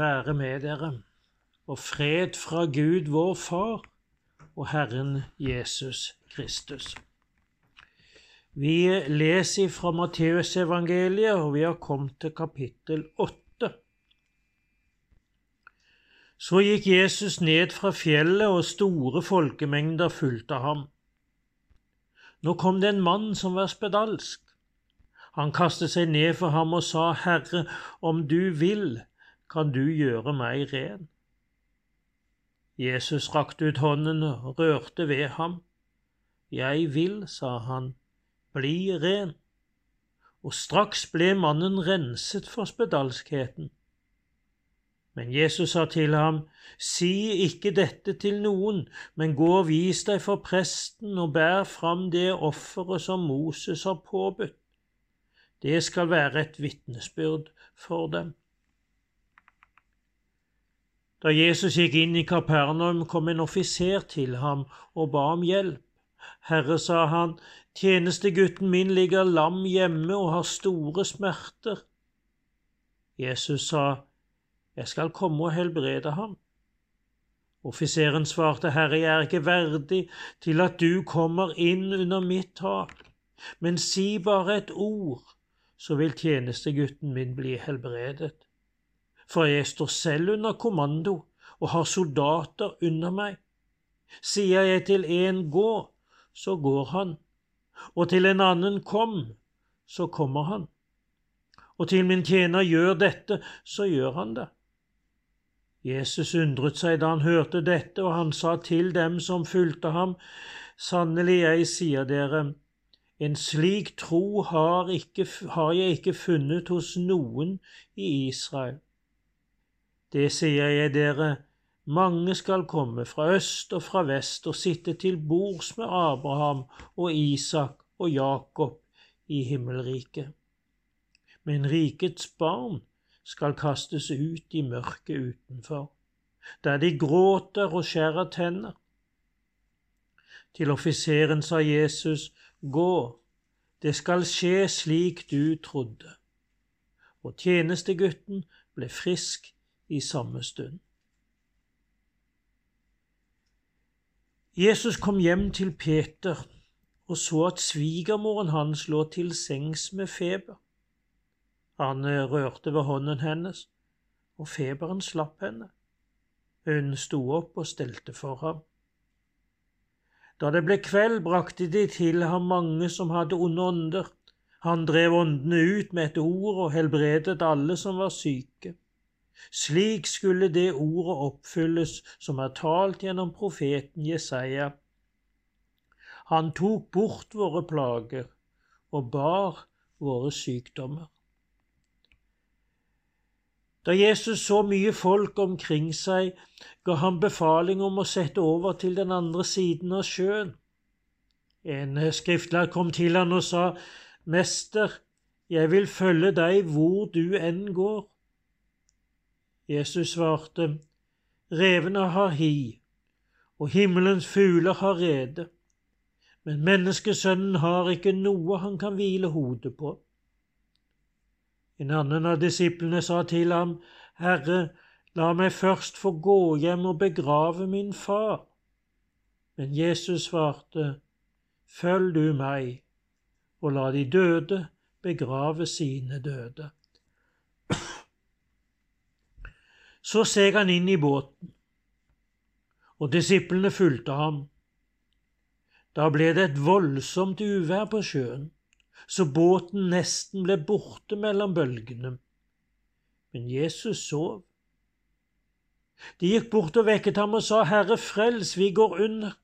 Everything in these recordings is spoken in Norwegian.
være med dere, og fred fra Gud vår Far og Herren Jesus Kristus. Vi leser fra Matteusevangeliet, og vi har kommet til kapittel åtte. Så gikk Jesus ned fra fjellet, og store folkemengder fulgte ham. Nå kom det en mann som var spedalsk. Han kastet seg ned for ham og sa, Herre, om du vil, kan du gjøre meg ren. Jesus rakte ut hånden og rørte ved ham. Jeg vil, sa han, bli ren. Og straks ble mannen renset for spedalskheten. Men Jesus sa til ham, Si ikke dette til noen, men gå og vis deg for presten og bær fram det offeret som Moses har påbudt. Det skal være et vitnesbyrd for dem. Da Jesus gikk inn i Kapernaum, kom en offiser til ham og ba om hjelp. Herre, sa han, tjenestegutten min ligger lam hjemme og har store smerter. Jesus sa, jeg skal komme og helbrede ham. Offiseren svarte, Herre, jeg er ikke verdig til at du kommer inn under mitt tak, men si bare et ord, så vil tjenestegutten min bli helbredet. For jeg står selv under kommando og har soldater under meg. Sier jeg til en gå, så går han, og til en annen kom, så kommer han, og til min tjener gjør dette, så gjør han det. Jesus undret seg da han hørte dette, og han sa til dem som fulgte ham, Sannelig, jeg sier dere, en slik tro har, ikke, har jeg ikke funnet hos noen i Israel. Det sier jeg dere, mange skal komme fra øst og fra vest og sitte til bords med Abraham og Isak og Jakob i himmelriket. Men rikets barn skal kastes ut i mørket utenfor, der de gråter og skjærer tenner. Til offiseren sa Jesus, Gå, det skal skje slik du trodde. Og tjenestegutten ble frisk i samme stund. Jesus kom hjem til Peter og så at svigermoren hans lå til sengs med feber. Han eh, rørte ved hånden hennes, og feberen slapp henne. Hun sto opp og stelte for ham. Da det ble kveld, brakte de til ham mange som hadde onde ånder. Han drev åndene ut med et ord og helbredet alle som var syke. Slik skulle det ordet oppfylles som er talt gjennom profeten Jesaja. Han tok bort våre plager og bar våre sykdommer. Da Jesus så mye folk omkring seg, ga han befaling om å sette over til den andre siden av sjøen. En skriftlærd kom til han og sa, Mester, jeg vil følge deg hvor du enn går. Jesus svarte, Revene har hi, og himmelens fugler har rede, men menneskesønnen har ikke noe han kan hvile hodet på. En annen av disiplene sa til ham, Herre, la meg først få gå hjem og begrave min far. Men Jesus svarte, Følg du meg, og la de døde begrave sine døde. Så seg han inn i båten, og disiplene fulgte ham. Da ble det et voldsomt uvær på sjøen så båten nesten ble borte mellom bølgene. Men Jesus sov. De gikk bort og vekket ham og sa, Herre, frels, vi går under.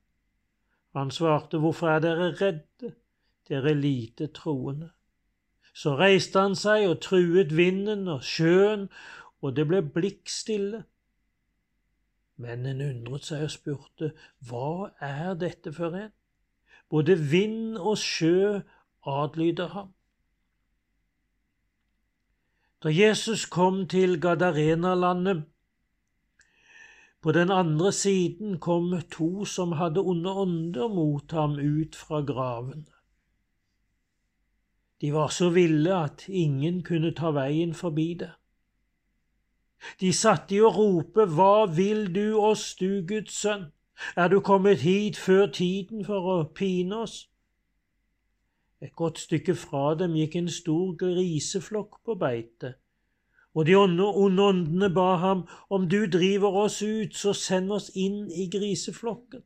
Han svarte, Hvorfor er dere redde, dere lite troende? Så reiste han seg og truet vinden og sjøen, og det ble blikkstille. Mennene undret seg og spurte, Hva er dette for en? Både vind og sjø adlyder ham. Da Jesus kom til Gadarenalandet, på den andre siden kom to som hadde onde ånder mot ham ut fra graven. De var så ville at ingen kunne ta veien forbi det. De satt i å rope, Hva vil du oss, du Guds sønn? Er du kommet hit før tiden for å pine oss? Et godt stykke fra dem gikk en stor griseflokk på beite, og de onde åndene ba ham, om du driver oss ut, så send oss inn i griseflokken.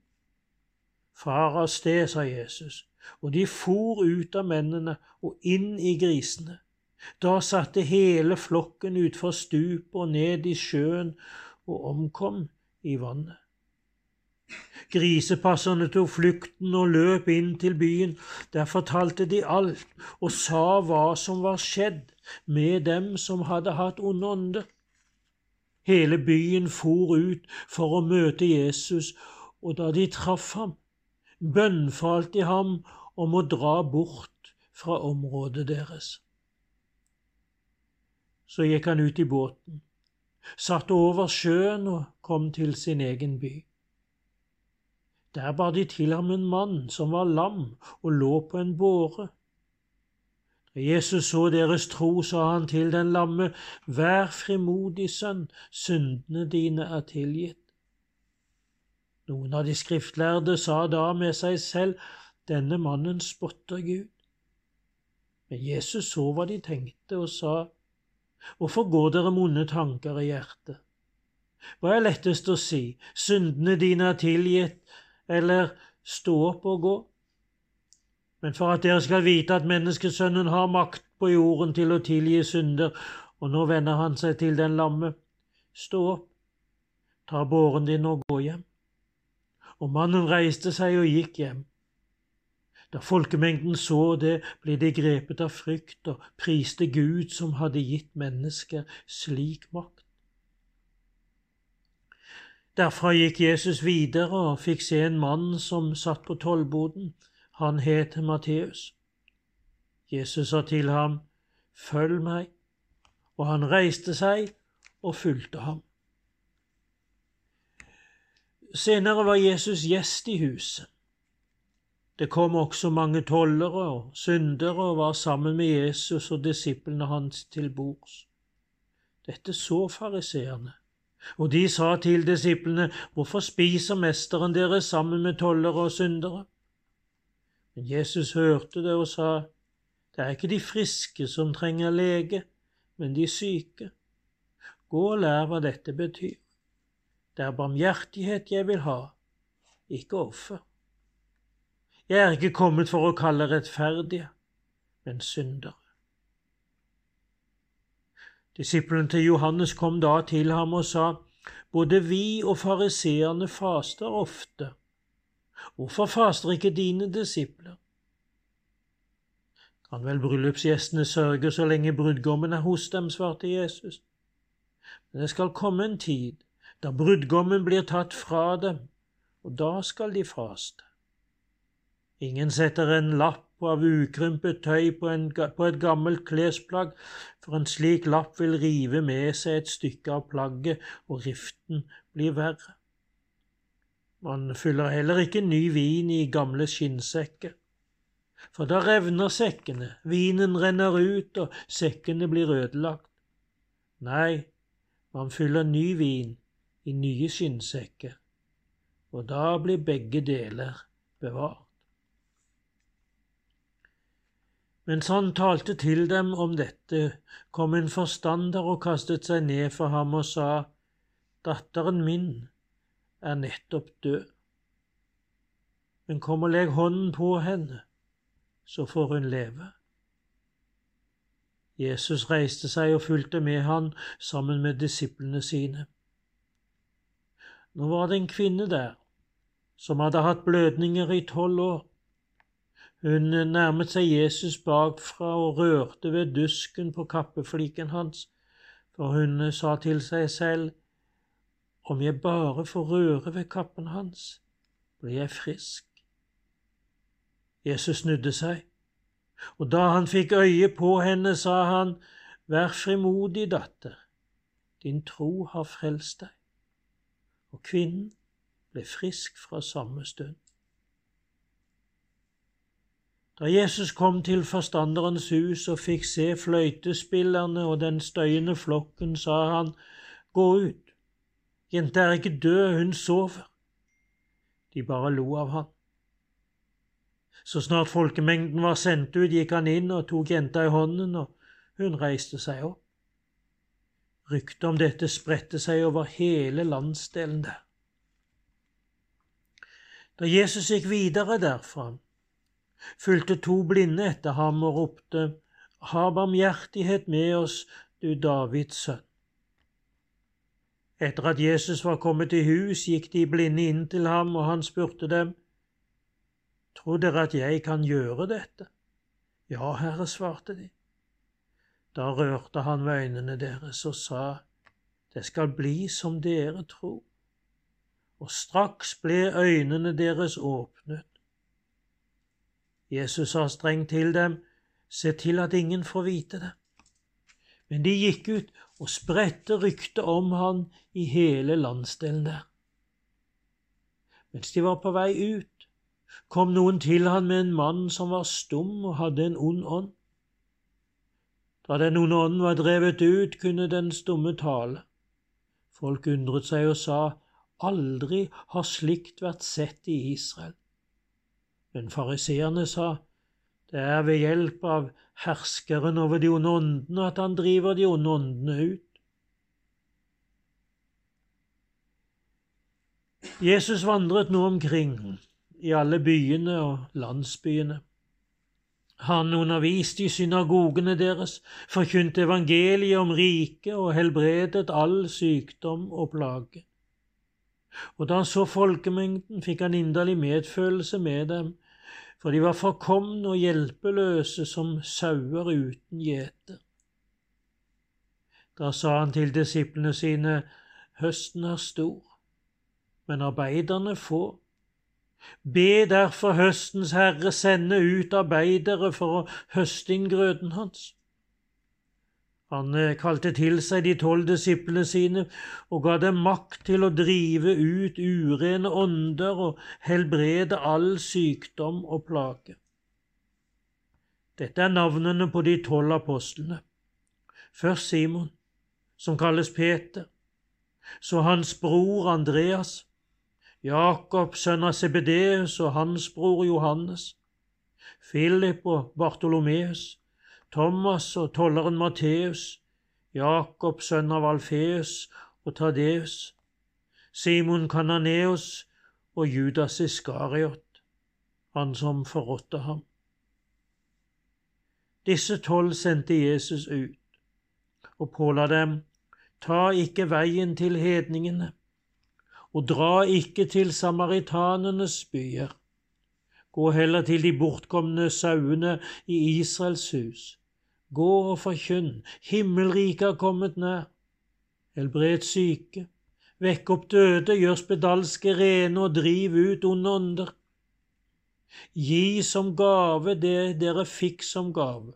Far av sted, sa Jesus, og de for ut av mennene og inn i grisene. Da satte hele flokken utfor stupet og ned i sjøen og omkom i vannet. Grisepasserne tok flukten og løp inn til byen. Der fortalte de alt og sa hva som var skjedd med dem som hadde hatt onde ånder. Hele byen for ut for å møte Jesus, og da de traff ham, bønnfalt de ham om å dra bort fra området deres. Så gikk han ut i båten, satte over sjøen og kom til sin egen by. Der bar de til ham en mann som var lam og lå på en båre. Da Jesus så deres tro, sa han til den lamme, Vær frimodig, sønn, syndene dine er tilgitt. Noen av de skriftlærde sa da med seg selv, Denne mannen spotter Gud. Men Jesus så hva de tenkte, og sa, Hvorfor går dere med tanker i hjertet? Hva er lettest å si, syndene dine er tilgitt, eller stå opp og gå? Men for at dere skal vite at menneskesønnen har makt på jorden til å tilgi synder, og nå vender han seg til den lamme, stå opp, ta båren din og gå hjem. Og mannen reiste seg og gikk hjem. Da folkemengden så det, ble de grepet av frykt og priste Gud som hadde gitt mennesker slik makt. Derfra gikk Jesus videre og fikk se en mann som satt på tollboden. Han het Matteus. Jesus sa til ham, Følg meg, og han reiste seg og fulgte ham. Senere var Jesus gjest i huset. Det kom også mange tollere og syndere og var sammen med Jesus og disiplene hans til bords. Dette så fariseerne, og de sa til disiplene, Hvorfor spiser mesteren deres sammen med tollere og syndere? Men Jesus hørte det og sa, Det er ikke de friske som trenger lege, men de syke. Gå og lær hva dette betyr. Det er barmhjertighet jeg vil ha, ikke offer. Jeg er ikke kommet for å kalle rettferdige, men syndere. Disippelen til Johannes kom da til ham og sa, Både vi og fariseerne faster ofte. Hvorfor faster ikke dine disipler? Kan vel bryllupsgjestene sørge så lenge brudgommen er hos dem, svarte Jesus. Men det skal komme en tid da brudgommen blir tatt fra dem, og da skal de faste. Ingen setter en lapp av ukrympet tøy på, en, på et gammelt klesplagg, for en slik lapp vil rive med seg et stykke av plagget, og riften blir verre. Man fyller heller ikke ny vin i gamle skinnsekker, for da revner sekkene, vinen renner ut, og sekkene blir ødelagt. Nei, man fyller ny vin i nye skinnsekker, og da blir begge deler bevart. Mens han talte til dem om dette, kom en forstander og kastet seg ned for ham og sa, Datteren min er nettopp død. Men kom og legg hånden på henne, så får hun leve. Jesus reiste seg og fulgte med han sammen med disiplene sine. Nå var det en kvinne der som hadde hatt blødninger i tolv år. Hun nærmet seg Jesus bakfra og rørte ved dusken på kappefliken hans, for hun sa til seg selv, om jeg bare får røre ved kappen hans, blir jeg frisk. Jesus snudde seg, og da han fikk øye på henne, sa han, Vær frimodig, datter, din tro har frelst deg. Og kvinnen ble frisk fra samme stund. Da Jesus kom til forstanderens hus og fikk se fløytespillerne og den støyende flokken, sa han, Gå ut. Jenta er ikke død, hun sover. De bare lo av han. Så snart folkemengden var sendt ut, gikk han inn og tok jenta i hånden, og hun reiste seg opp. Ryktet om dette spredte seg over hele landsdelen der. Da Jesus gikk videre derfra, fulgte to blinde etter ham og ropte, Ha barmhjertighet med oss, du Davids sønn. Etter at Jesus var kommet til hus, gikk de blinde inn til ham, og han spurte dem, Tror dere at jeg kan gjøre dette? Ja, Herre, svarte de. Da rørte han ved øynene deres og sa, Det skal bli som dere tror. Og straks ble øynene deres åpnet. Jesus sa strengt til dem, Se til at ingen får vite det. Men de gikk ut og spredte ryktet om han i hele landsdelen der. Mens de var på vei ut, kom noen til han med en mann som var stum og hadde en ond ånd. Da den onde ånden var drevet ut, kunne den stumme tale. Folk undret seg og sa, Aldri har slikt vært sett i Israel. Men fariseerne sa, Det er ved hjelp av herskeren over de onde åndene at han driver de onde åndene ut. Jesus vandret nå omkring i alle byene og landsbyene. Han underviste i synagogene deres, forkynte evangeliet om riket og helbredet all sykdom og plage. Og da han så folkemengden, fikk han inderlig medfølelse med dem, for de var forkomne og hjelpeløse som sauer uten gjete. Da sa han til disiplene sine, Høsten er stor, men arbeiderne få. Be derfor høstens herre sende ut arbeidere for å høste inn grøden hans. Han eh, kalte til seg de tolv disiplene sine og ga dem makt til å drive ut urene ånder og helbrede all sykdom og plage. Dette er navnene på de tolv apostlene. Først Simon, som kalles Peter, så hans bror Andreas, Jakob, sønn av Sebedeus, og hans bror Johannes, Philip og Bartolomeus, Thomas og tolleren Matteus, Jakob, sønn av Alfeus og Tadeus, Simon Kananeus og Judas Iskariot, han som forrådte ham. Disse tolv sendte Jesus ut og påla dem, ta ikke veien til hedningene og dra ikke til samaritanenes byer. Gå heller til de bortkomne sauene i Israels hus. Gå og forkynn, himmelriket er kommet nær. Helbred syke, vekk opp døde, gjør spedalske rene og driv ut onde ånder. Gi som gave det dere fikk som gave.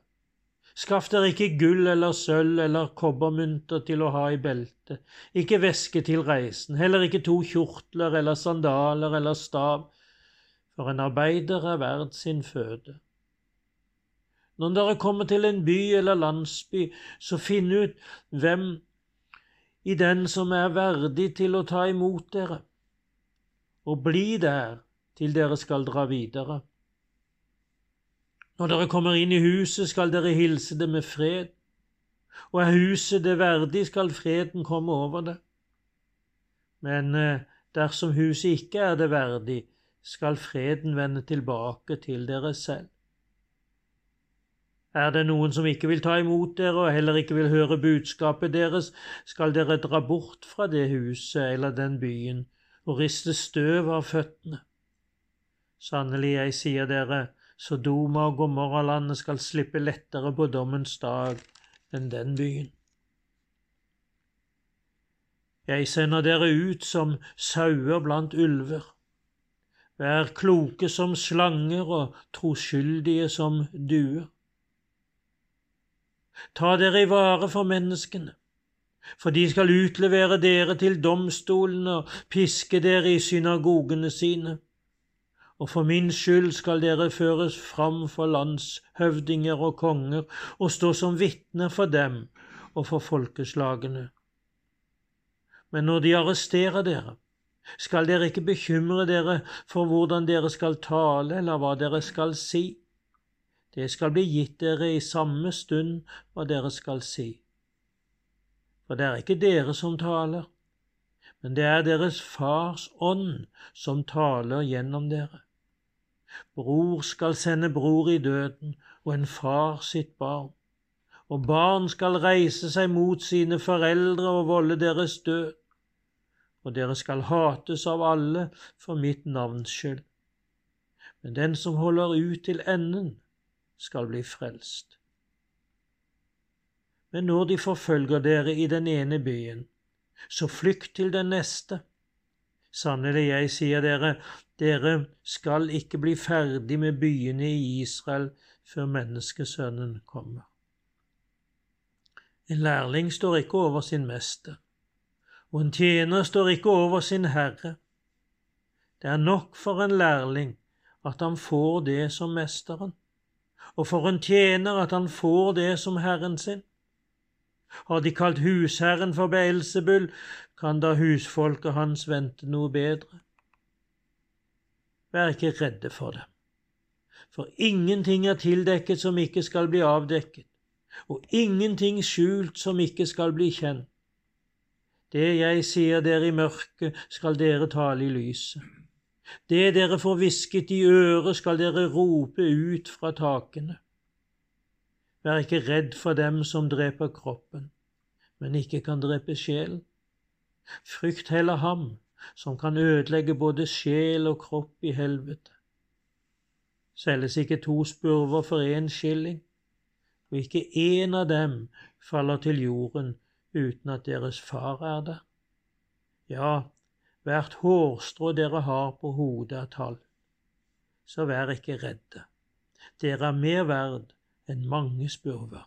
Skaff dere ikke gull eller sølv eller kobbermynter til å ha i beltet, ikke væske til reisen, heller ikke to kjortler eller sandaler eller stav, for en arbeider er verd sin føde. Når dere kommer til en by eller landsby, så finn ut hvem i den som er verdig til å ta imot dere, og bli der til dere skal dra videre. Når dere kommer inn i huset, skal dere hilse det med fred, og er huset det verdig, skal freden komme over det. Men eh, dersom huset ikke er det verdig, skal freden vende tilbake til dere selv. Er det noen som ikke vil ta imot dere og heller ikke vil høre budskapet deres, skal dere dra bort fra det huset eller den byen og riste støv av føttene. Sannelig, jeg sier dere, Sodoma og Gomorralandet skal slippe lettere på dommens dag enn den byen. Jeg sender dere ut som sauer blant ulver. Vær kloke som slanger og troskyldige som duer. Ta dere i vare for menneskene, for de skal utlevere dere til domstolene og piske dere i synagogene sine og for min skyld skal dere føres fram for landshøvdinger og konger og stå som vitner for dem og for folkeslagene. Men når de arresterer dere, skal dere ikke bekymre dere for hvordan dere skal tale eller hva dere skal si. Det skal bli gitt dere i samme stund hva dere skal si. For det er ikke dere som taler, men det er deres Fars ånd som taler gjennom dere. Bror skal sende bror i døden, og en far sitt barn. Og barn skal reise seg mot sine foreldre og volde deres død og dere skal hates av alle for mitt navns skyld. Men den som holder ut til enden, skal bli frelst. Men når de forfølger dere i den ene byen, så flykt til den neste. Sannelig, jeg sier dere, dere skal ikke bli ferdig med byene i Israel før menneskesønnen kommer. En lærling står ikke over sin mester og en tjener står ikke over sin herre. Det er nok for en lærling at han får det som mesteren, og for en tjener at han får det som herren sin. Har de kalt husherren for Beelzebul, kan da husfolket hans vente noe bedre? Vær ikke redde for dem, for ingenting er tildekket som ikke skal bli avdekket, og ingenting skjult som ikke skal bli kjent. Det jeg sier dere i mørket, skal dere tale i lyset. Det dere får hvisket i øret, skal dere rope ut fra takene. Vær ikke redd for dem som dreper kroppen, men ikke kan drepe sjelen. Frykt heller ham som kan ødelegge både sjel og kropp i helvete. Selges ikke to spurver for én skilling, og ikke én av dem faller til jorden uten at deres far er der. Ja, hvert hårstrå dere har på hodet er tall. Så vær ikke redde. Dere er mer verd enn mange spurver.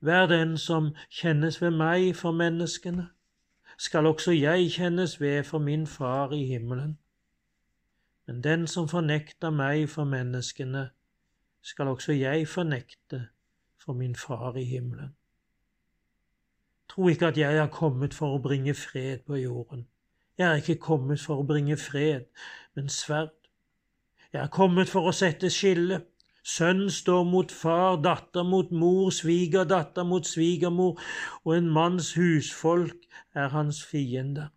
Vær den som kjennes ved meg for menneskene, skal også jeg kjennes ved for min Far i himmelen. Men den som fornekter meg for menneskene, skal også jeg fornekte for min Far i himmelen. Tro ikke at jeg er kommet for å bringe fred på jorden. Jeg er ikke kommet for å bringe fred, men sverd. Jeg er kommet for å sette skille. Sønn står mot far, datter mot mor, svigerdatter mot svigermor, og en manns husfolk er hans fiende.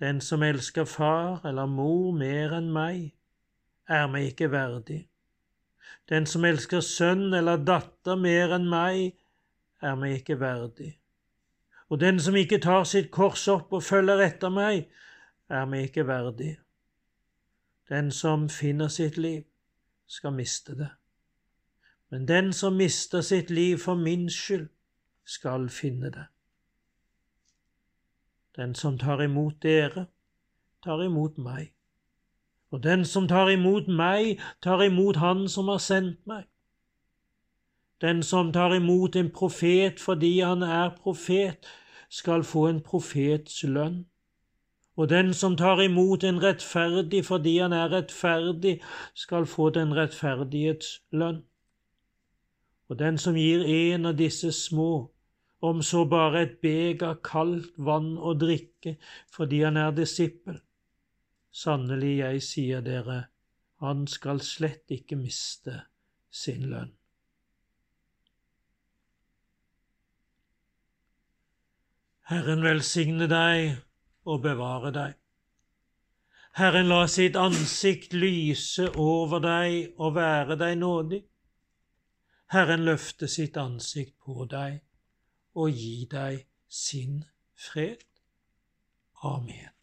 Den som elsker far eller mor mer enn meg, er meg ikke verdig. Den som elsker sønn eller datter mer enn meg, er meg ikke verdig. Og den som ikke tar sitt kors opp og følger etter meg, er meg ikke verdig. Den som finner sitt liv, skal miste det. Men den som mister sitt liv for min skyld, skal finne det. Den som tar imot dere, tar imot meg. Og den som tar imot meg, tar imot Han som har sendt meg. Den som tar imot en profet fordi han er profet, skal få en profets lønn. Og den som tar imot en rettferdig fordi han er rettferdig, skal få den rettferdighets lønn. Og den som gir en av disse små, om så bare et beger kaldt vann å drikke fordi han er disippel, sannelig, jeg sier dere, han skal slett ikke miste sin lønn. Herren velsigne deg og bevare deg. Herren la sitt ansikt lyse over deg og være deg nådig. Herren løfte sitt ansikt på deg og gi deg sin fred. Amen.